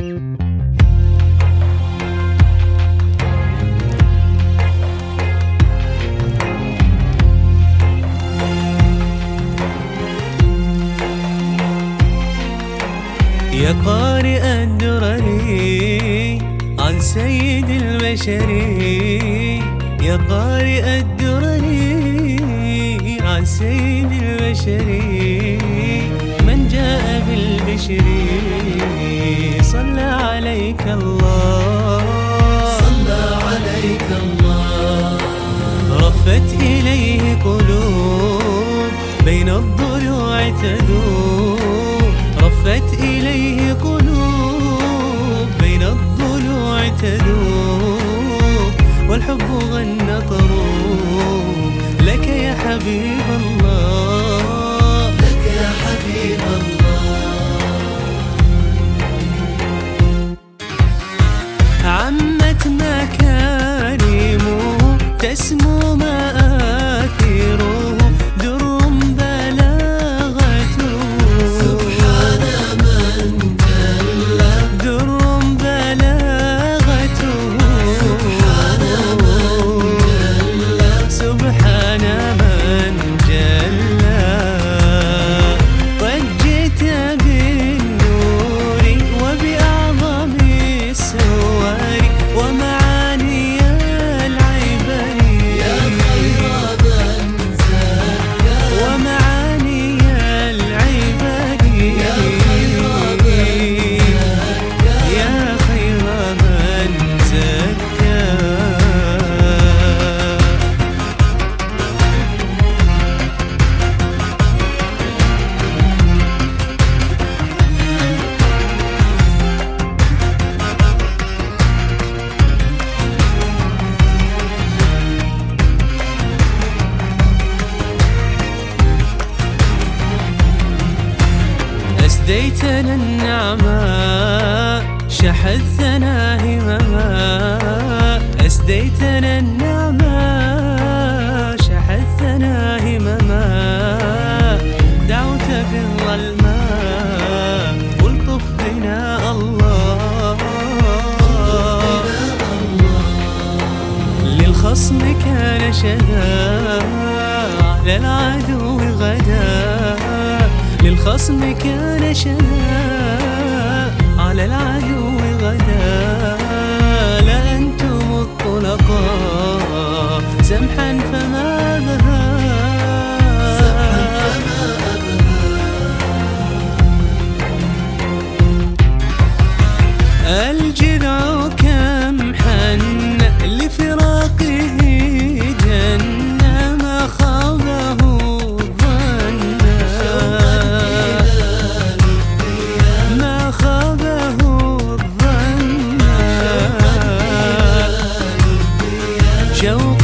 يا قارئ الدرري عن سيد البشر. يا قارئ الدرري عن سيد البشر. من جاء بالبشر؟ صلى عليك الله. صلى عليك الله. رفت إليه قلوب بين الضلوع تذوب رفت إليه قلوب بين الضلوع تذوب والحب غنى طروب. لك يا حبيب الله. أسديتنا النعماء شحذتنا همما. أسديتنا النعماء شحذتنا همما. دعوت في الظلماء والطف بنا الله. للخصم كان شذا على العدو غدا. للخصم كان شذا على العدو غدا. joke.